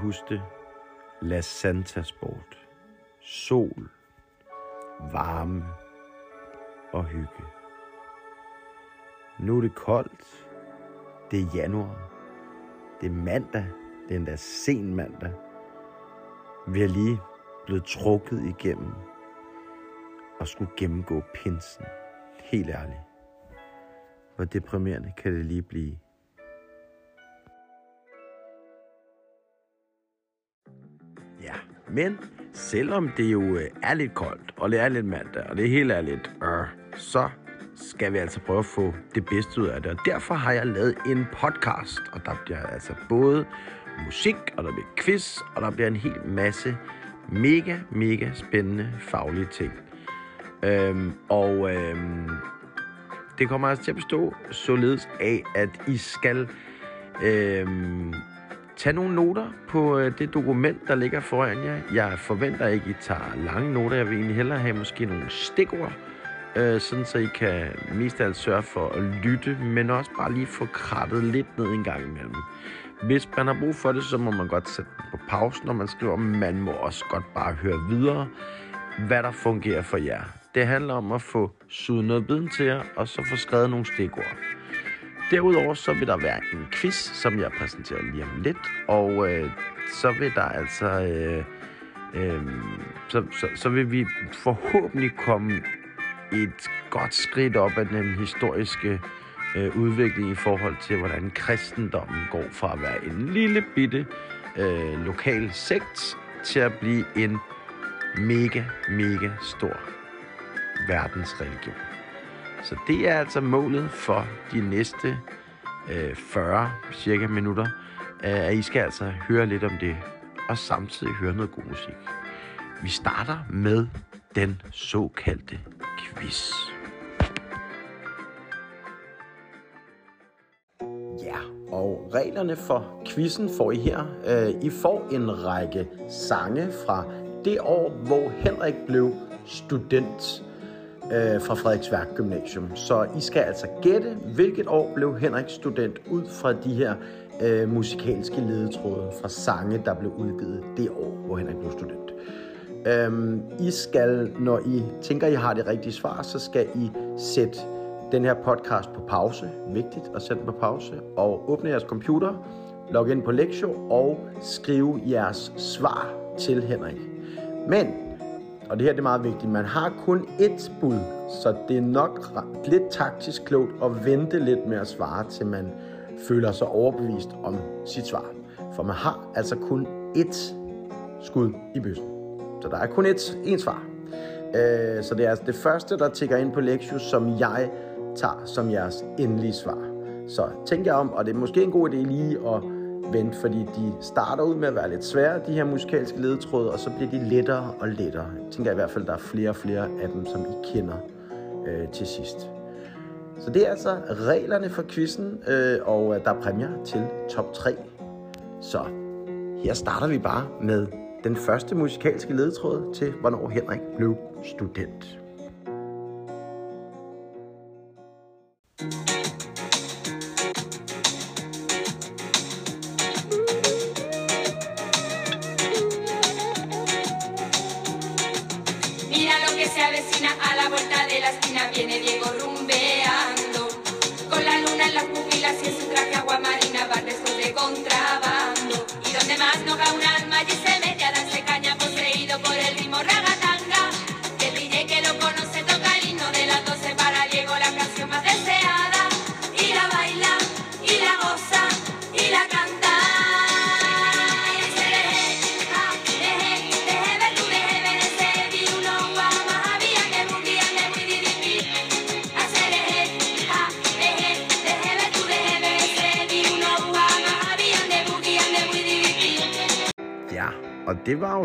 Huske det? La Santa Sport. Sol, varme og hygge. Nu er det koldt. Det er januar. Det er mandag. Det er endda sen mandag. Vi er lige blevet trukket igennem og skulle gennemgå pinsen. Helt ærligt. Hvor deprimerende kan det lige blive. Men selvom det jo øh, er lidt koldt, og det er lidt mandag, og det er helt ærligt, øh, så skal vi altså prøve at få det bedste ud af det. Og derfor har jeg lavet en podcast, og der bliver altså både musik, og der bliver quiz, og der bliver en hel masse mega, mega spændende faglige ting. Øhm, og øhm, det kommer altså til at bestå således af, at I skal øhm, Tag nogle noter på øh, det dokument, der ligger foran jer. Jeg forventer ikke, I tager lange noter. Jeg vil egentlig hellere have måske nogle stikord, øh, sådan så I kan mest af alt sørge for at lytte, men også bare lige få krattet lidt ned en gang imellem. Hvis man har brug for det, så må man godt sætte den på pause, når man skriver. Man må også godt bare høre videre, hvad der fungerer for jer. Det handler om at få suget noget viden til jer, og så få skrevet nogle stikord. Derudover så vil der være en quiz, som jeg præsenterer lige om lidt, og øh, så vil der altså... Øh, øh, så, så, så vil vi forhåbentlig komme et godt skridt op af den historiske øh, udvikling i forhold til, hvordan kristendommen går fra at være en lille bitte øh, lokal sekt til at blive en mega, mega stor verdensreligion. Så det er altså målet for de næste øh, 40 cirka minutter, øh, at I skal altså høre lidt om det, og samtidig høre noget god musik. Vi starter med den såkaldte quiz. Ja, og reglerne for quizzen får I her. Øh, I får en række sange fra det år, hvor Henrik blev student øh, fra Frederiksværk Gymnasium. Så I skal altså gætte, hvilket år blev Henrik student ud fra de her øh, musikalske ledetråde fra sange, der blev udgivet det år, hvor Henrik blev student. Øhm, I skal, når I tænker, I har det rigtige svar, så skal I sætte den her podcast på pause. Vigtigt at sætte den på pause. Og åbne jeres computer, log ind på Lektio og skrive jeres svar til Henrik. Men, og det her det er meget vigtigt, man har kun ét bud, så det er nok lidt taktisk klogt at vente lidt med at svare, til man føler sig overbevist om sit svar. For man har altså kun ét skud i bøssen. Så der er kun et, et svar. Øh, så det er altså det første, der tigger ind på Lexus, som jeg tager som jeres endelige svar. Så tænk jer om, og det er måske en god idé lige at vente, fordi de starter ud med at være lidt svære, de her musikalske ledetråde, og så bliver de lettere og lettere. Jeg tænker i hvert fald, at der er flere og flere af dem, som I kender øh, til sidst. Så det er altså reglerne for quizzen, øh, og øh, der er præmier til top 3. Så her starter vi bare med den første musikalske ledetråd til, hvornår Henrik blev student.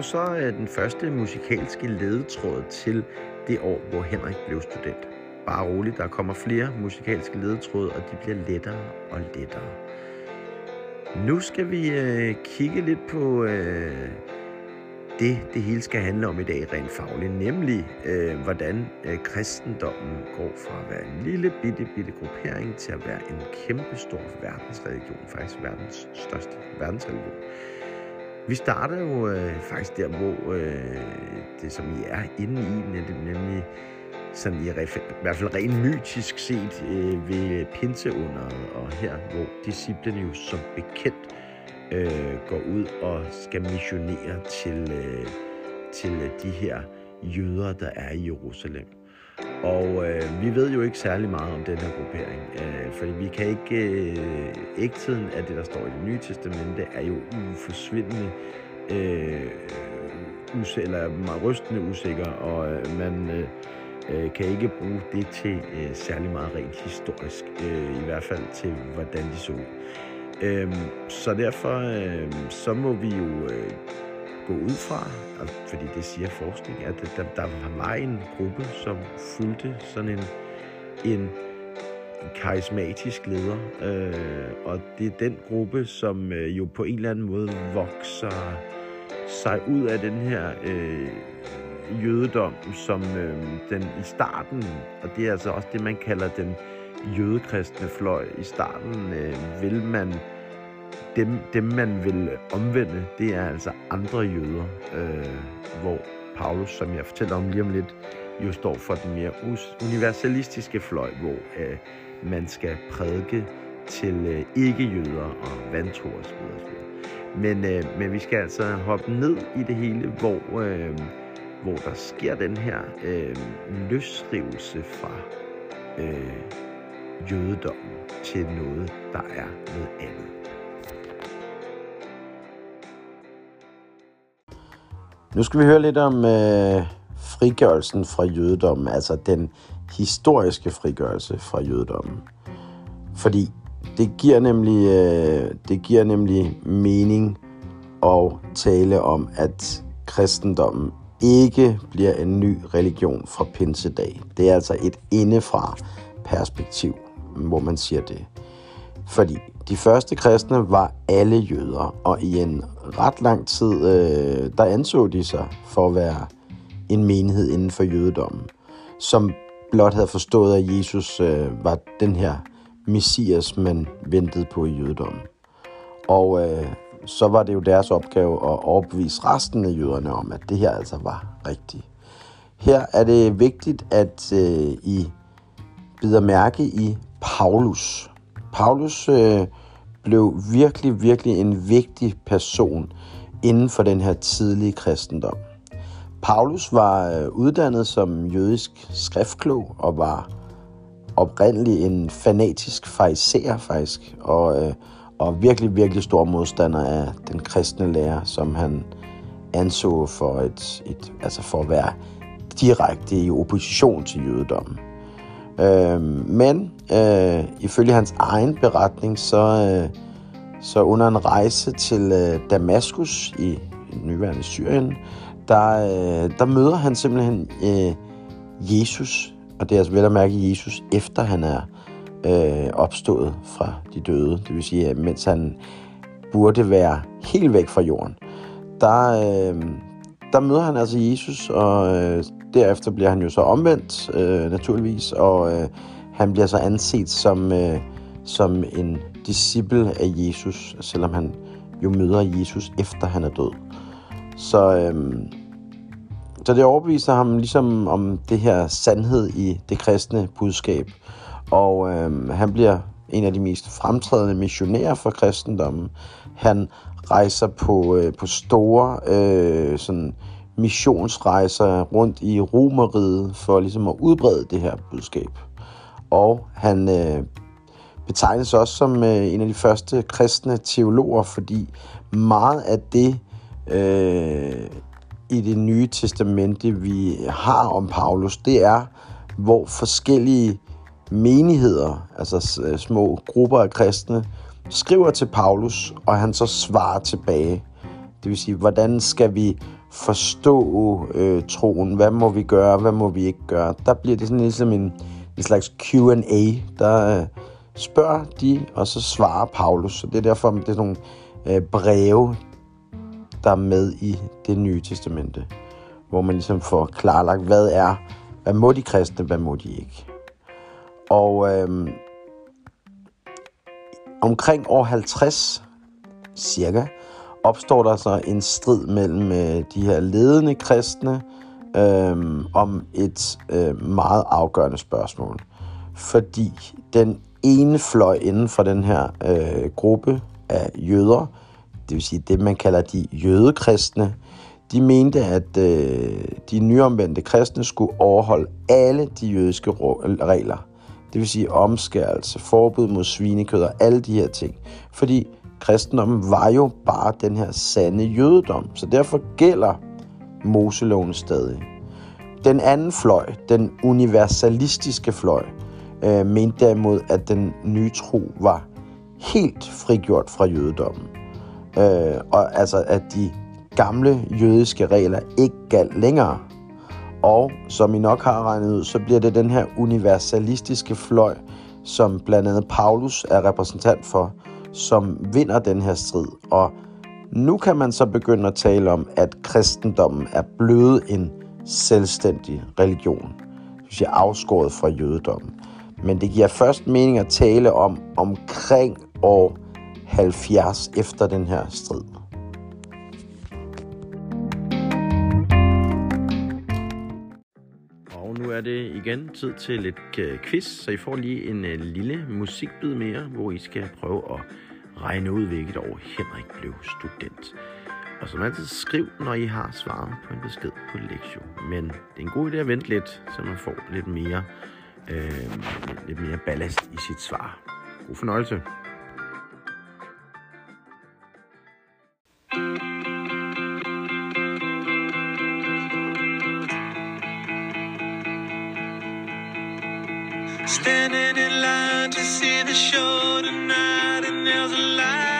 Så den første musikalske ledetråd til det år, hvor Henrik blev student. Bare roligt, der kommer flere musikalske ledetråde, og de bliver lettere og lettere. Nu skal vi øh, kigge lidt på øh, det, det hele skal handle om i dag rent fagligt, nemlig øh, hvordan øh, kristendommen går fra at være en lille bitte, bitte gruppering til at være en kæmpe stor verdensreligion, faktisk verdens største verdensreligion. Vi starter jo øh, faktisk der, hvor øh, det som I er inde i, nemlig sådan i, i hvert fald rent mytisk set øh, ved pinseunderet, og her hvor disciplene jo som bekendt øh, går ud og skal missionere til, øh, til de her jøder, der er i Jerusalem. Og øh, vi ved jo ikke særlig meget om den her gruppering, øh, fordi vi kan ikke... Øh, ægtheden af det, der står i det nye testamente, er jo uforsvindende øh, us- eller meget rystende usikker, og øh, man øh, øh, kan ikke bruge det til øh, særlig meget rent historisk, øh, i hvert fald til, hvordan de så ud. Øh, så derfor øh, så må vi jo øh, gå ud fra, fordi det siger forskning, at der, der var en gruppe, som fulgte sådan en, en karismatisk leder, øh, og det er den gruppe, som øh, jo på en eller anden måde vokser sig ud af den her øh, jødedom, som øh, den i starten, og det er altså også det, man kalder den jødekristne fløj. I starten øh, vil man dem, dem, man vil øh, omvende, det er altså andre jøder, øh, hvor Paulus, som jeg fortæller om lige om lidt, jo står for den mere universalistiske fløj, hvor øh, man skal prædike til øh, ikke-jøder og vantro osv. Men, øh, men vi skal altså hoppe ned i det hele, hvor, øh, hvor der sker den her øh, løsrivelse fra øh, jødedommen til noget, der er noget andet. Nu skal vi høre lidt om øh, frigørelsen fra jødedommen, altså den historiske frigørelse fra jødedommen. Fordi det giver nemlig, øh, det giver nemlig mening at tale om, at kristendommen ikke bliver en ny religion fra pinsedag. Det er altså et indefra perspektiv, hvor man siger det. Fordi de første kristne var alle jøder, og i en ret lang tid, øh, der anså de sig for at være en menighed inden for jødedommen, som blot havde forstået, at Jesus øh, var den her messias, man ventede på i jødedommen. Og øh, så var det jo deres opgave at overbevise resten af jøderne om, at det her altså var rigtigt. Her er det vigtigt, at øh, I bider mærke i Paulus. Paulus øh, blev virkelig, virkelig en vigtig person inden for den her tidlige kristendom. Paulus var øh, uddannet som jødisk skriftklog og var oprindeligt en fanatisk fariser faktisk, og, øh, og virkelig, virkelig stor modstander af den kristne lære, som han anså for, et, et, altså for at være direkte i opposition til jødedommen. Øh, men øh, ifølge hans egen beretning, så, øh, så under en rejse til øh, Damaskus i, nyværende Syrien, der, øh, der møder han simpelthen øh, Jesus, og det er altså vel at mærke Jesus, efter han er øh, opstået fra de døde. Det vil sige, at mens han burde være helt væk fra jorden, der, øh, der møder han altså Jesus, og øh, derefter bliver han jo så omvendt, øh, naturligvis, og øh, han bliver så anset som, øh, som en disciple af Jesus, selvom han jo møder Jesus efter han er død. Så, øh, så det overbeviser ham ligesom om det her sandhed i det kristne budskab. Og øh, han bliver en af de mest fremtrædende missionærer for kristendommen. Han rejser på, øh, på store øh, sådan missionsrejser rundt i Romeriet for ligesom at udbrede det her budskab. Og han øh, betegnes også som øh, en af de første kristne teologer, fordi meget af det øh, i det nye testamente, vi har om Paulus, det er, hvor forskellige menigheder, altså øh, små grupper af kristne, skriver til Paulus, og han så svarer tilbage. Det vil sige, hvordan skal vi forstå øh, troen? Hvad må vi gøre? Hvad må vi ikke gøre? Der bliver det sådan ligesom en, en slags Q&A, der øh, spørger de, og så svarer Paulus. Så det er derfor, det er nogle øh, breve, der er med i det nye testamente, hvor man ligesom får klarlagt, hvad er, hvad må de kristne, hvad må de ikke. Og øh, omkring år 50, cirka, opstår der så en strid mellem øh, de her ledende kristne øh, om et øh, meget afgørende spørgsmål. Fordi den ene fløj inden for den her øh, gruppe af jøder, det vil sige det, man kalder de jødekristne, de mente, at øh, de nyomvendte kristne skulle overholde alle de jødiske regler. Det vil sige omskærelse, forbud mod svinekød og alle de her ting. Fordi kristendommen var jo bare den her sande jødedom, så derfor gælder Moseloven stadig. Den anden fløj, den universalistiske fløj, øh, mente derimod, at den nye tro var helt frigjort fra jødedommen. Øh, og altså, at de gamle jødiske regler ikke galt længere. Og som I nok har regnet ud, så bliver det den her universalistiske fløj, som blandt andet Paulus er repræsentant for, som vinder den her strid. Og nu kan man så begynde at tale om, at kristendommen er blevet en selvstændig religion. Det vil sige afskåret fra jødedommen. Men det giver først mening at tale om omkring år 70 efter den her strid. Og nu er det igen tid til lidt øh, quiz, så I får lige en øh, lille musikbid mere, hvor I skal prøve at regne ud, hvilket år Henrik blev student. Og som altid, skriv, når I har svaret på en besked på lektion. Men det er en god idé at vente lidt, så man får lidt mere, øh, lidt mere ballast i sit svar. God fornøjelse. Standing in line to see the show tonight, and there's a light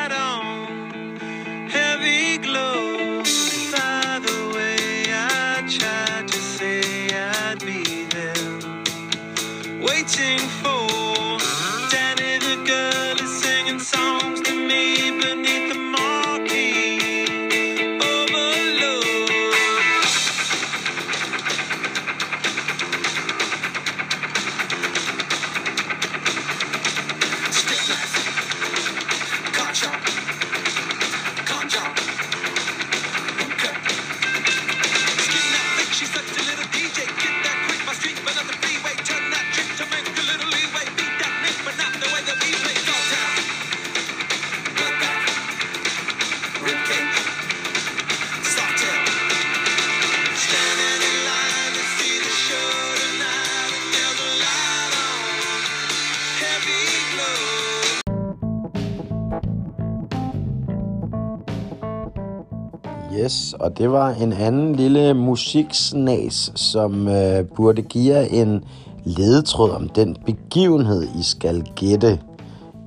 det var en anden lille musiksnas, som øh, burde give jer en ledetråd om den begivenhed, I skal gætte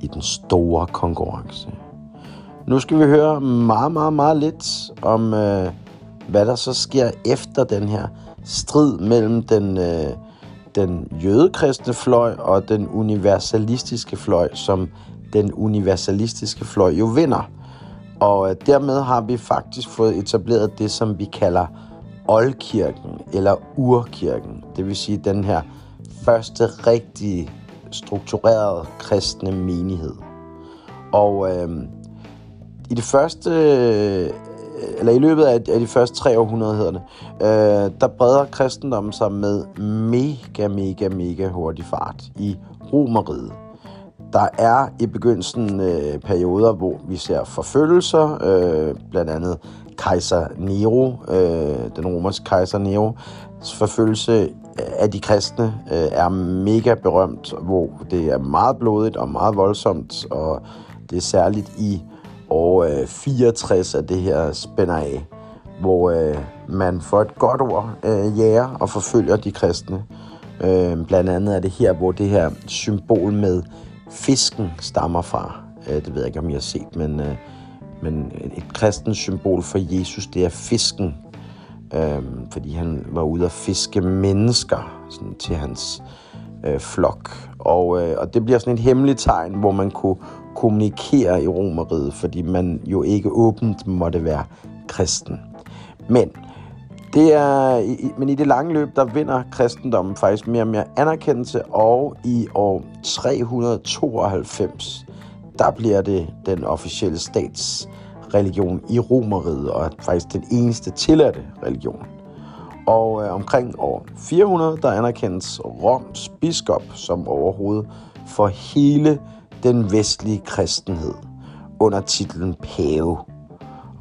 i den store konkurrence. Nu skal vi høre meget, meget, meget lidt om, øh, hvad der så sker efter den her strid mellem den, øh, den jødekristne fløj og den universalistiske fløj, som den universalistiske fløj jo vinder. Og øh, dermed har vi faktisk fået etableret det, som vi kalder oldkirken eller urkirken. Det vil sige den her første rigtige strukturerede kristne menighed. Og øh, i det første, øh, eller i løbet af, af de første tre århundreder, øh, der breder kristendommen sig med mega, mega, mega hurtig fart i Romeriet. Der er i begyndelsen øh, perioder, hvor vi ser forfølgelser, øh, blandt andet kejser Nero, øh, den romerske kejser Nero, forfølgelse af de kristne øh, er mega berømt, hvor det er meget blodigt og meget voldsomt, og det er særligt i år øh, 64, at det her spænder af, hvor øh, man for et godt ord øh, jager og forfølger de kristne. Øh, blandt andet er det her, hvor det her symbol med fisken stammer fra. Øh, det ved jeg ikke, om I har set, men, øh, men et kristent symbol for Jesus, det er fisken. Øh, fordi han var ude at fiske mennesker sådan, til hans øh, flok. Og, øh, og det bliver sådan et hemmeligt tegn, hvor man kunne kommunikere i romeriet, fordi man jo ikke åbent måtte være kristen. Men det er, i- men i det lange løb, der vinder kristendommen faktisk mere og mere anerkendelse, og i år 392, der bliver det den officielle statsreligion i Romeriet, og er faktisk den eneste tilladte religion. Og øh, omkring år 400, der anerkendes Roms biskop som overhoved for hele den vestlige kristenhed under titlen pave.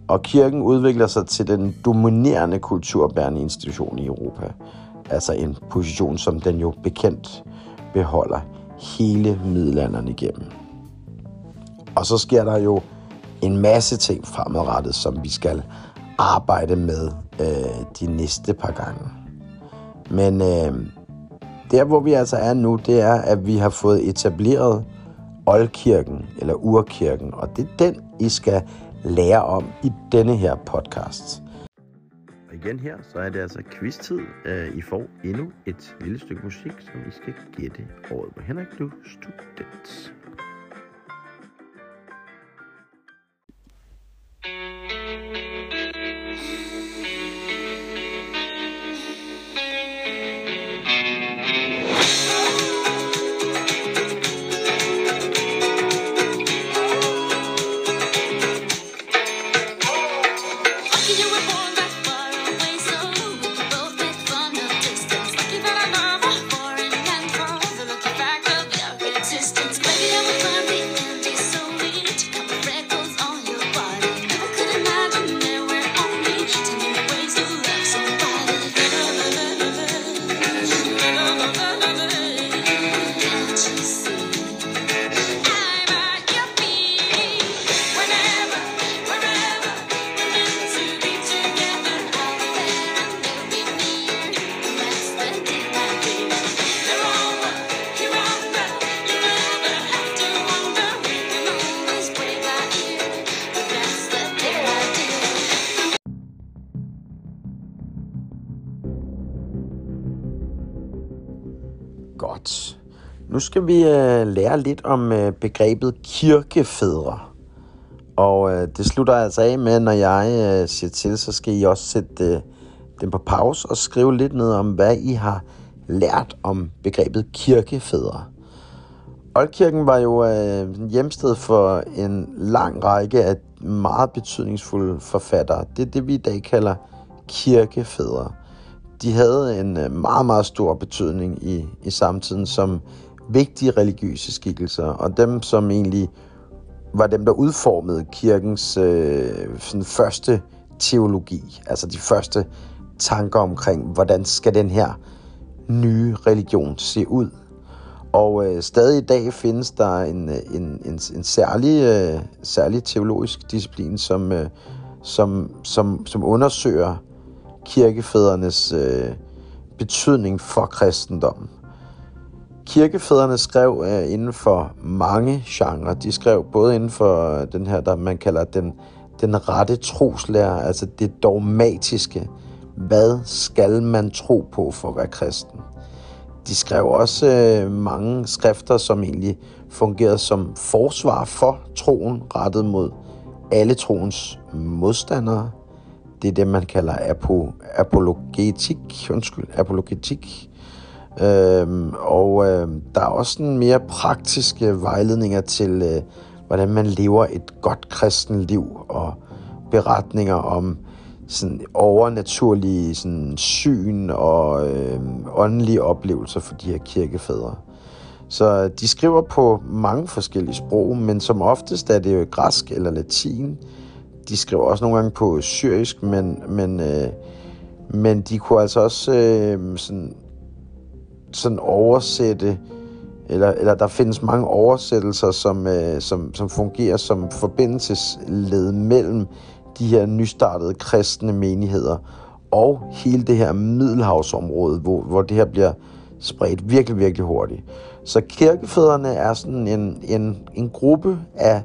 Og kirken udvikler sig til den dominerende kulturbærende institution i Europa. Altså en position, som den jo bekendt beholder hele middelalderen igennem. Og så sker der jo en masse ting fremadrettet, som vi skal arbejde med øh, de næste par gange. Men øh, der, hvor vi altså er nu, det er, at vi har fået etableret oldkirken, eller urkirken, og det er den, I skal lære om i denne her podcast. Og igen her, så er det altså quiz-tid. Øh, I får endnu et lille stykke musik, som I skal gætte året på. Henrik, du student. Nu skal vi øh, lære lidt om øh, begrebet kirkefædre. Og øh, det slutter altså af med, når jeg øh, siger til, så skal I også sætte øh, den på pause og skrive lidt ned om, hvad I har lært om begrebet kirkefædre. Oldkirken var jo øh, hjemsted for en lang række af meget betydningsfulde forfattere. Det er det, vi i dag kalder kirkefædre. De havde en øh, meget, meget stor betydning i, i samtiden som vigtige religiøse skikkelser, og dem, som egentlig var dem, der udformede kirkens øh, sådan første teologi, altså de første tanker omkring, hvordan skal den her nye religion se ud. Og øh, stadig i dag findes der en, en, en, en særlig, øh, særlig teologisk disciplin, som, øh, som, som, som undersøger kirkefædrenes øh, betydning for kristendommen. Kirkefædrene skrev øh, inden for mange genrer. De skrev både inden for øh, den her, der man kalder den, den rette troslære, altså det dogmatiske. Hvad skal man tro på for at være kristen? De skrev også øh, mange skrifter, som egentlig fungerede som forsvar for troen, rettet mod alle troens modstandere. Det er det, man kalder apo, apologetik. Undskyld, apologetik. Øhm, og øh, der er også en mere praktiske vejledninger til, øh, hvordan man lever et godt kristen liv, og beretninger om sådan overnaturlige sådan, syn og øh, åndelige oplevelser for de her kirkefædre. Så de skriver på mange forskellige sprog, men som oftest er det jo græsk eller latin. De skriver også nogle gange på syrisk, men, men, øh, men de kunne altså også øh, sådan, sådan oversætte, eller, eller der findes mange oversættelser, som, øh, som, som fungerer som forbindelsesled mellem de her nystartede kristne menigheder og hele det her middelhavsområde, hvor, hvor det her bliver spredt virkelig, virkelig hurtigt. Så kirkefædrene er sådan en, en, en gruppe af,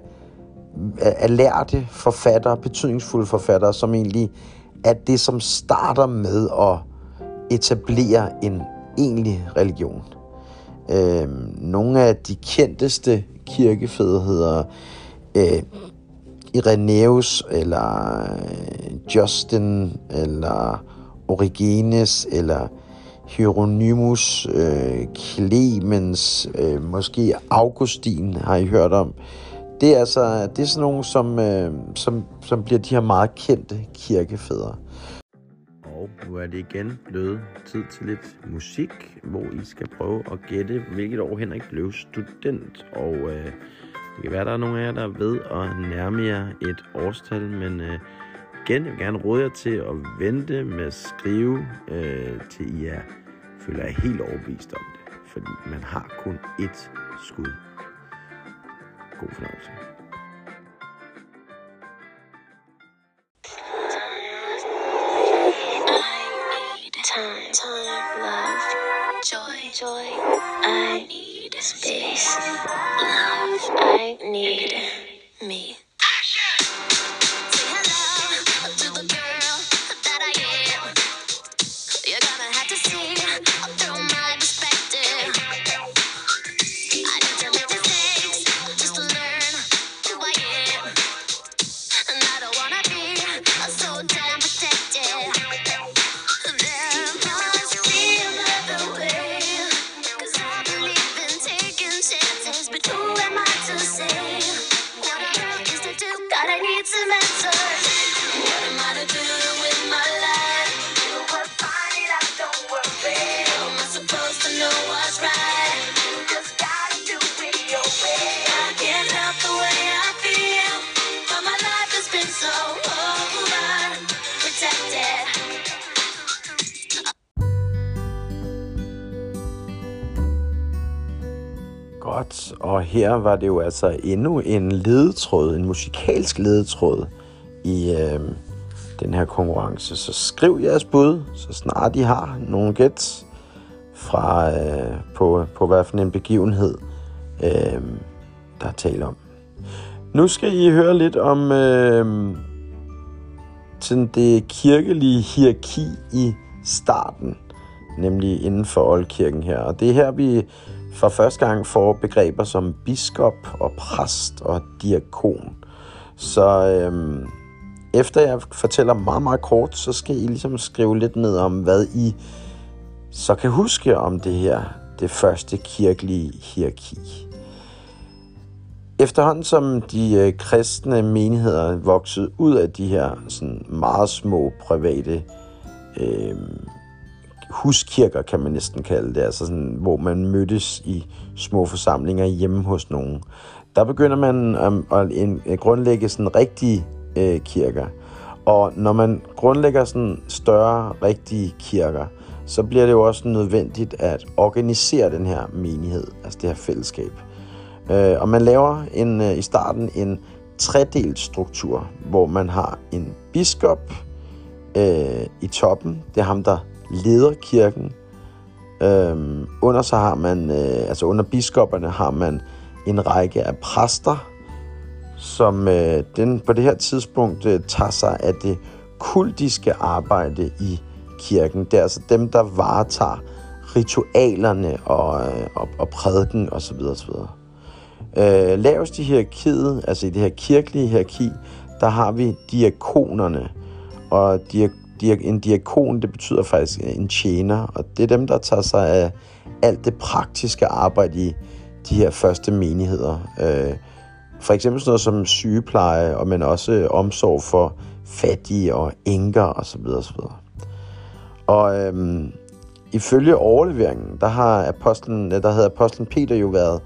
af, af lærte forfattere, betydningsfulde forfattere, som egentlig er det, som starter med at etablere en egentlig religion. Øh, nogle af de kendteste kirkefædre hedder øh, Irenaeus, eller øh, Justin, eller Origenes, eller Hieronymus, øh, Clemens, øh, måske Augustin har I hørt om. det er altså det er sådan nogle, som, øh, som, som bliver de her meget kendte kirkefædre. Nu er det igen blevet tid til lidt musik, hvor I skal prøve at gætte, hvilket år Henrik blev student. Og øh, det kan være, der er nogle af jer, der ved at nærme jer et årstal, men øh, igen, jeg vil gerne råde jer til at vente med at skrive, øh, til I er, føler jer helt overbevist om det. Fordi man har kun ét skud. God fornøjelse. I need space, love. I need me. Godt, og her var det jo altså endnu en ledetråd, en musikalsk ledetråd i øh, den her konkurrence. Så skriv jeres bud, så snart I har nogle gæt fra, øh, på, på hvad for en begivenhed, øh, der er tale om. Nu skal I høre lidt om øh, sådan det kirkelige hierarki i starten, nemlig inden for oldkirken her. Og det er her, vi for første gang får begreber som biskop og præst og diakon. Så øhm, efter jeg fortæller meget, meget kort, så skal I ligesom skrive lidt ned om, hvad I så kan huske om det her, det første kirkelige hierarki. Efterhånden som de øh, kristne menigheder voksede ud af de her sådan meget små private øh, huskirker, kan man næsten kalde det, altså sådan, hvor man mødtes i små forsamlinger hjemme hos nogen. Der begynder man at at øh, grundlægge sådan rigtige øh, kirker. Og når man grundlægger sådan større, rigtige kirker, så bliver det jo også nødvendigt at organisere den her menighed, altså det her fællesskab. Øh, og man laver en, øh, i starten en tredelt struktur, hvor man har en biskop øh, i toppen. Det er ham, der leder kirken. Øhm, under så har man, øh, altså under biskopperne har man en række af præster, som øh, den på det her tidspunkt øh, tager sig af det kultiske arbejde i kirken. Det er altså dem, der varetager ritualerne og, øh, og, og prædiken osv. osv. Øh, lavest i hierarkiet, altså i det her kirkelige hierarki, der har vi diakonerne. Og diak- en diakon, det betyder faktisk en tjener, og det er dem, der tager sig af alt det praktiske arbejde i de her første menigheder. Øh, for eksempel sådan noget som sygepleje, og men også omsorg for fattige og enker osv. osv. Og øhm, ifølge overleveringen, der har apostlen, der havde apostlen Peter jo været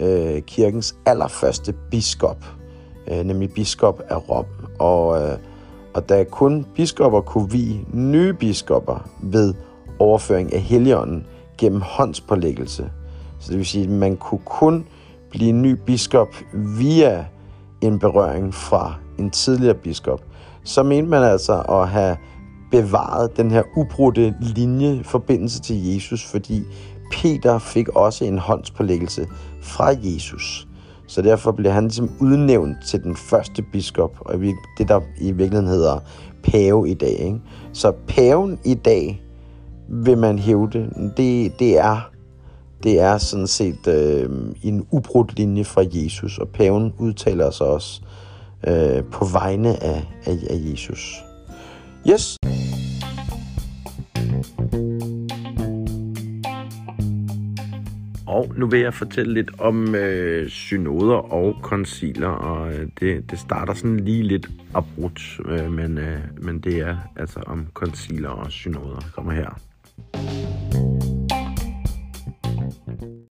øh, kirkens allerførste biskop, øh, nemlig biskop af Rom. Og, øh, og da kun biskopper kunne vi nye biskopper ved overføring af heligånden gennem håndspålæggelse. Så det vil sige, at man kunne kun blive ny biskop via en berøring fra en tidligere biskop. Så mente man altså at have bevaret den her ubrudte linje forbindelse til Jesus, fordi Peter fik også en håndspålæggelse fra Jesus. Så derfor blev han ligesom udnævnt til den første biskop, og det der i virkeligheden hedder pave i dag. Ikke? Så paven i dag, vil man hævde, det, det er det er sådan set øh, en ubrudt linje fra Jesus, og paven udtaler sig også øh, på vegne af, af, af Jesus. Yes. Og nu vil jeg fortælle lidt om øh, synoder og konciler, og øh, det, det starter sådan lige lidt abrupt, øh, men, øh, men det er altså om konciler og synoder. Kommer her.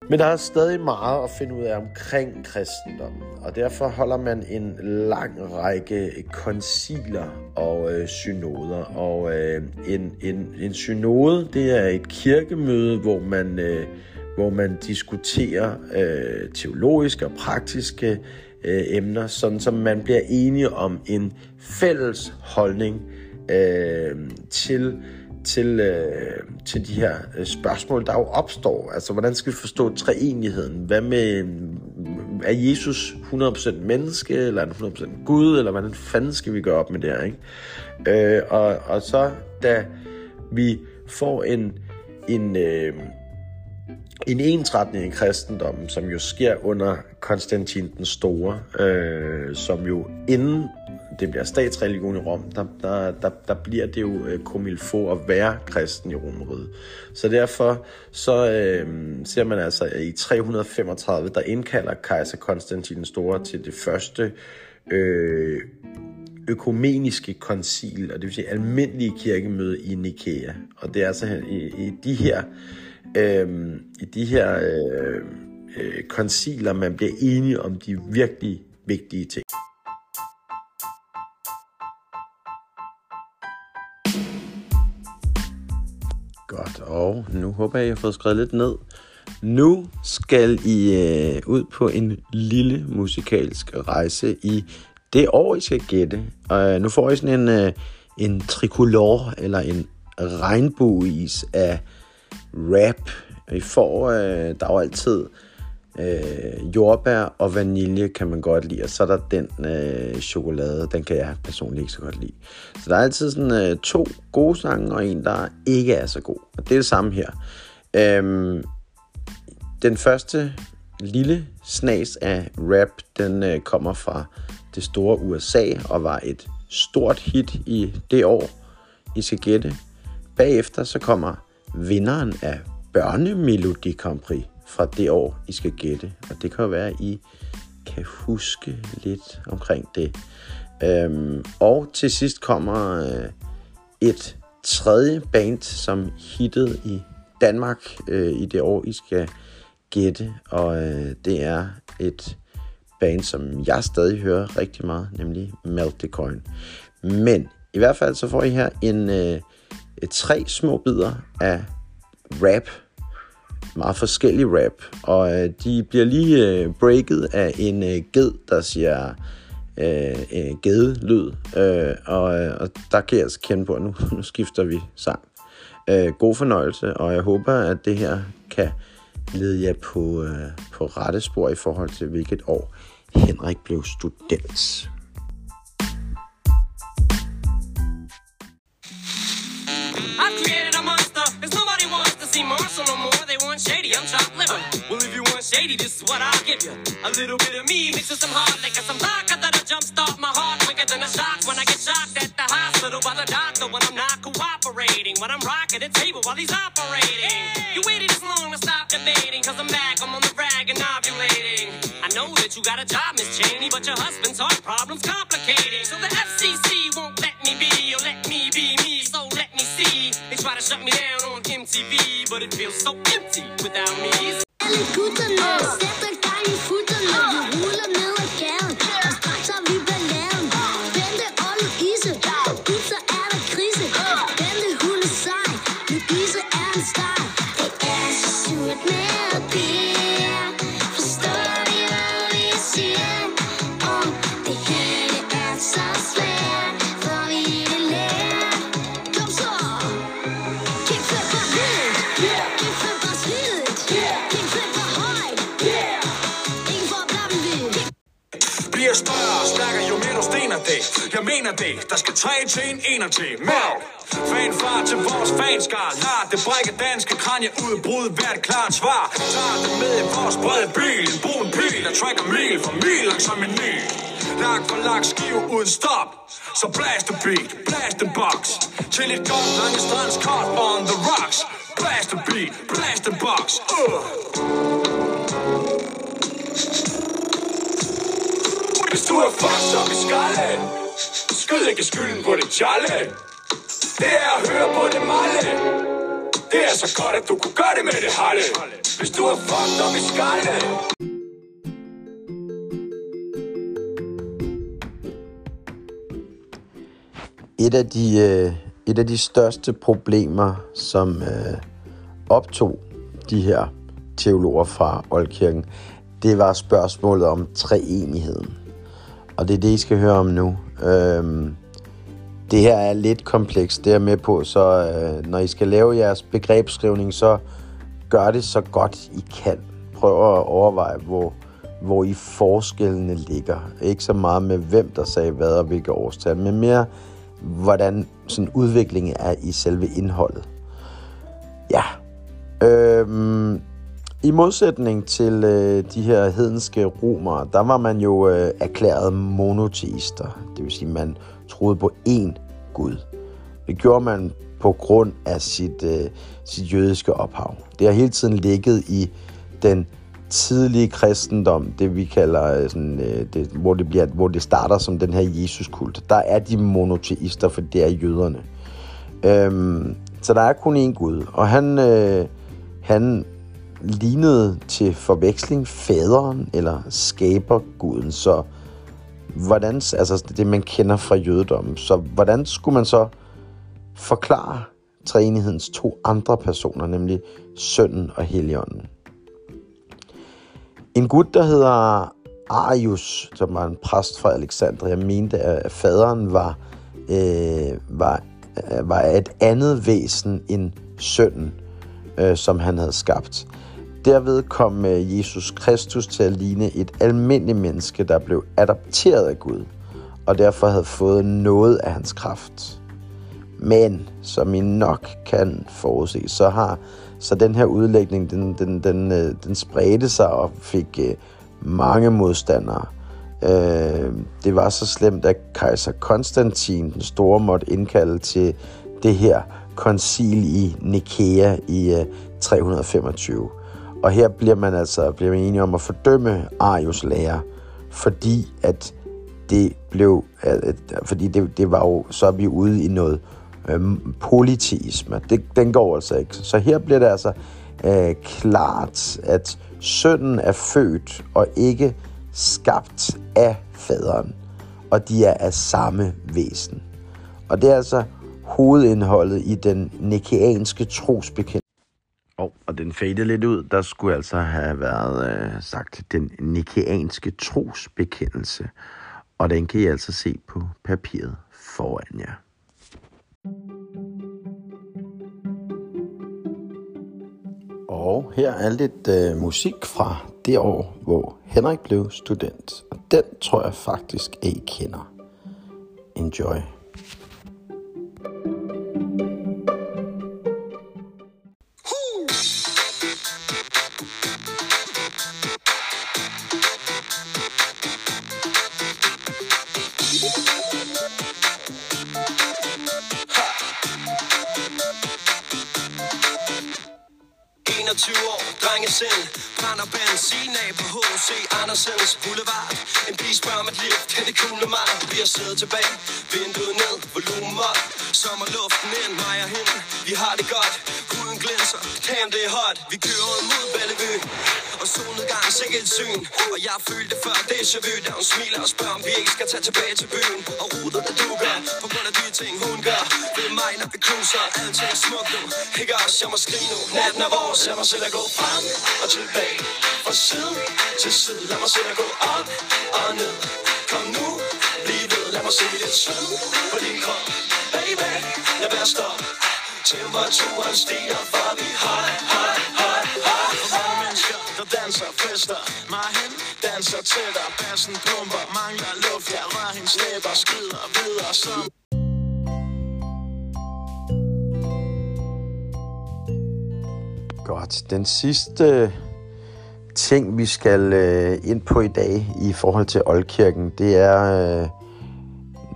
Men der er stadig meget at finde ud af omkring kristendommen, og derfor holder man en lang række konciler og øh, synoder. Og øh, en, en, en synode, det er et kirkemøde, hvor man, øh, hvor man diskuterer øh, teologiske og praktiske øh, emner, sådan som man bliver enige om en fælles holdning øh, til til, øh, til de her øh, spørgsmål, der jo opstår. Altså, hvordan skal vi forstå treenigheden? Hvad med, er Jesus 100% menneske, eller er han 100% Gud, eller hvordan fanden skal vi gøre op med det her, ikke? Øh, og, og så, da vi får en, en, øh, en ensretning i kristendommen, som jo sker under Konstantin den Store, øh, som jo inden det bliver statsreligion i Rom, der, der, der, der bliver det jo øh, komilfo at være kristen i Romeriet. Så derfor så øh, ser man altså at i 335, der indkalder kejser Konstantin den Store til det første øh, økumeniske koncil, og det vil sige almindelige kirkemøde i Nikea. Og det er altså i, i de her øh, i de her øh, øh, konciler, man bliver enige om de virkelig vigtige ting. Godt, og nu håber jeg, at I har fået skrevet lidt ned. Nu skal I øh, ud på en lille musikalsk rejse i det år, I skal gætte. Og øh, nu får I sådan en, øh, en tricolor, eller en regnbueis af rap. I får, øh, der er jo altid øh, jordbær og vanilje, kan man godt lide. Og så er der den øh, chokolade, den kan jeg personligt ikke så godt lide. Så der er altid sådan øh, to gode sange, og en, der ikke er så god. Og det er det samme her. Øhm, den første lille snas af rap, den øh, kommer fra det store USA og var et stort hit i det år, I skal gætte. Bagefter så kommer vinderen af børnemelodi Grand Prix fra det år, I skal gætte. Og det kan jo være, at I kan huske lidt omkring det. Øhm, og til sidst kommer øh, et tredje band, som hittede i Danmark øh, i det år, I skal gætte. Og øh, det er et band, som jeg stadig hører rigtig meget, nemlig Meltecoin. Men i hvert fald så får I her en øh, Øh, tre små bidder af rap, meget forskellig rap, og øh, de bliver lige øh, breaket af en øh, ged, der siger øh, øh, gedelyd, øh, og, øh, og der kan jeg altså kende på, at nu, nu skifter vi sang. Øh, god fornøjelse, og jeg håber, at det her kan lede jer på, øh, på rette spor i forhold til, hvilket år Henrik blev student. See Marshall no more. They want shady, I'm chopped liver. Well, if you want shady, this is what I'll give you. A little bit of me mixed with some hard liquor, some vodka that'll jumpstart my heart quicker than a shock when I get shocked at the hospital by the doctor when I'm not cooperating. When I'm rocking the table while he's operating. You waited this long to stop debating, cause I'm back, I'm on the rag and ovulating. I know that you got a job, Miss Cheney, but your husband's heart problem's complicating. So empty without me. 3 til en, en og til. Mørk! Fanfar til vores fanskar. Lad det brække danske kranje udbrud. Hvert klart svar. Tager det med i vores brede bil. En brun pil, der trækker mil for mil som en ny. Lak for lak, skiv uden stop. Så blast the beat, blast the box. Til et godt lange strands kort on the rocks. Blast the beat, blast the box. Uh. Hvis du er fucked, så vi skal Skyd ikke skylden på det tjalle Det er at høre på det malle Det er så godt, at du kunne gøre det med det halle. Hvis du er fucked op i skalle. Et af de, øh, et af de største problemer, som øh, optog de her teologer fra Oldkirken, det var spørgsmålet om treenigheden. Og det er det, I skal høre om nu. Øhm, det her er lidt komplekst, det er med på, så øh, når I skal lave jeres begrebsskrivning, så gør det så godt I kan. Prøv at overveje, hvor, hvor I forskellene ligger. Ikke så meget med, hvem der sagde hvad og hvilke årstal, men mere, hvordan sådan udviklingen er i selve indholdet. Ja. Øhm, i modsætning til øh, de her hedenske romere, der var man jo øh, erklæret monoteister. Det vil sige, man troede på én Gud. Det gjorde man på grund af sit, øh, sit jødiske ophav. Det har hele tiden ligget i den tidlige kristendom, det vi kalder øh, sådan, øh, det, hvor, det bliver, hvor det starter som den her Jesuskult. Der er de monoteister, for det er jøderne. Øhm, så der er kun én Gud, og han, øh, han lignede til forveksling faderen eller skaberguden, så hvordan, altså det man kender fra jødedommen, så hvordan skulle man så forklare treenighedens to andre personer, nemlig sønnen og helligånden? En gut, der hedder Arius, som var en præst fra Alexandria, mente, at faderen var, øh, var, øh, var et andet væsen end sønnen, øh, som han havde skabt. Derved kom øh, Jesus Kristus til at ligne et almindeligt menneske, der blev adopteret af Gud, og derfor havde fået noget af hans kraft. Men, som I nok kan forudse, så har så den her udlægning, den, den, den, øh, den spredte sig og fik øh, mange modstandere. Øh, det var så slemt, at kejser Konstantin den store måtte indkalde til det her koncil i Nikea i øh, 325. Og her bliver man altså bliver man enige om at fordømme Arius lære, fordi at det blev, at, fordi det, det var jo, så er vi ude i noget øhm, politisme. Det, den går altså ikke. Så her bliver det altså øh, klart, at sønnen er født og ikke skabt af faderen, og de er af samme væsen. Og det er altså hovedindholdet i den nikeanske trosbekendelse. Oh, og den fadede lidt ud. Der skulle altså have været øh, sagt den nikeanske trosbekendelse. Og den kan I altså se på papiret foran jer. Og her er lidt øh, musik fra det år, hvor Henrik blev student. Og den tror jeg faktisk, at I kender. Enjoy. År, drengesind Brænder benzin af på H.C. Andersens Boulevard. En pige spørger om et liv, kan det kugle mig? Vi har siddet tilbage, vinduet ned, volumen op. Sommerluften ind, mig og hende, vi har det godt Huden glinser, damn det er hot. Vi kører mod Bellevue. Og solnedgang, sikke et syn. Og jeg følte det før déjà vu Da hun smiler og spørger, om vi ikke skal tage tilbage til byen. Og ruder der dukker, på grund af de ting hun gør. Ved mig, når vi cruiser, alting er smukt nu. Ikke også, jeg må skrige nu. Natten er vores, lad mig selv at gå frem og tilbage. Fra side til side, lad mig selv at gå op og ned. Kom nu, bliv ved, lad mig se dit sved på din krop. Baby, lad være stop Temperaturen stiger, for vi hot, fester Mig hen, danser tættere Bassen pumper, mangler luft Jeg rører hendes læber, skrider videre som Godt. Den sidste øh, ting, vi skal øh, ind på i dag i forhold til Oldkirken, det er øh,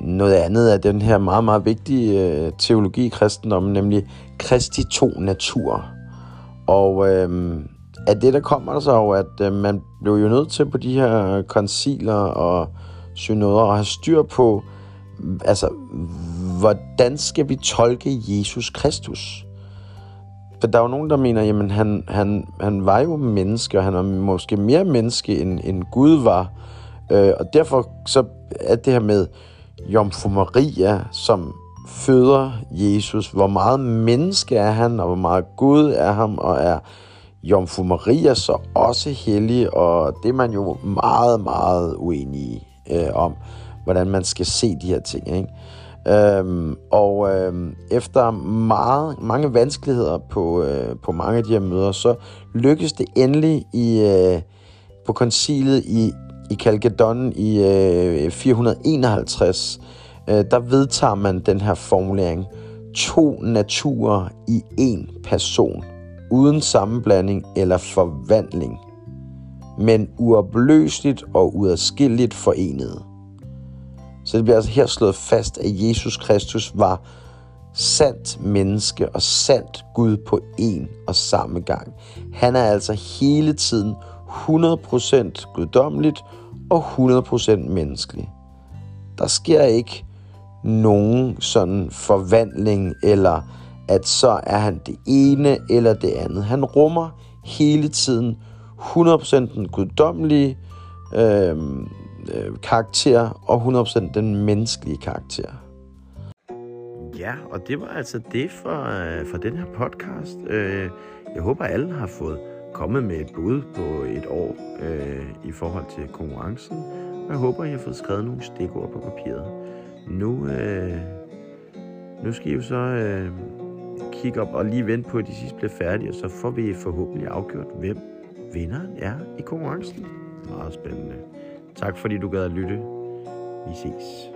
noget andet af den her meget, meget vigtige øh, teologi i kristendommen, nemlig Kristi to natur. Og øh, af det, der kommer der så jo, at øh, man blev jo nødt til på de her konciler og synoder at have styr på, altså, hvordan skal vi tolke Jesus Kristus? For der er jo nogen, der mener, jamen han, han, han var jo menneske, og han var måske mere menneske, end, end Gud var. Øh, og derfor så er det her med Jomfru Maria, som føder Jesus. Hvor meget menneske er han, og hvor meget Gud er ham, og er Jomfru Maria så også hellig, og det er man jo meget, meget uenig øh, om, hvordan man skal se de her ting. Ikke? Øhm, og øhm, efter meget, mange vanskeligheder på, øh, på mange af de her møder, så lykkedes det endelig i, øh, på koncilet i, i Calcedon i øh, 451, øh, der vedtager man den her formulering. To naturer i én person, uden sammenblanding eller forvandling, men uopløseligt og uadskilleligt forenet. Så det bliver altså her slået fast, at Jesus Kristus var sandt menneske og sandt Gud på en og samme gang. Han er altså hele tiden 100% guddommeligt og 100% menneskelig. Der sker ikke nogen sådan forvandling, eller at så er han det ene eller det andet. Han rummer hele tiden 100% den guddommelige øhm, øh, karakter og 100% den menneskelige karakter. Ja, og det var altså det for, øh, for den her podcast. Øh, jeg håber, alle har fået kommet med et bud på et år øh, i forhold til konkurrencen. Og jeg håber, I har fået skrevet nogle stikord på papiret. Nu, øh, nu skal I jo så øh, kigge op og lige vente på, at de sidst bliver færdige, og så får vi forhåbentlig afgjort, hvem vinderen er i konkurrencen. Meget spændende. Tak fordi du gad at lytte. Vi ses.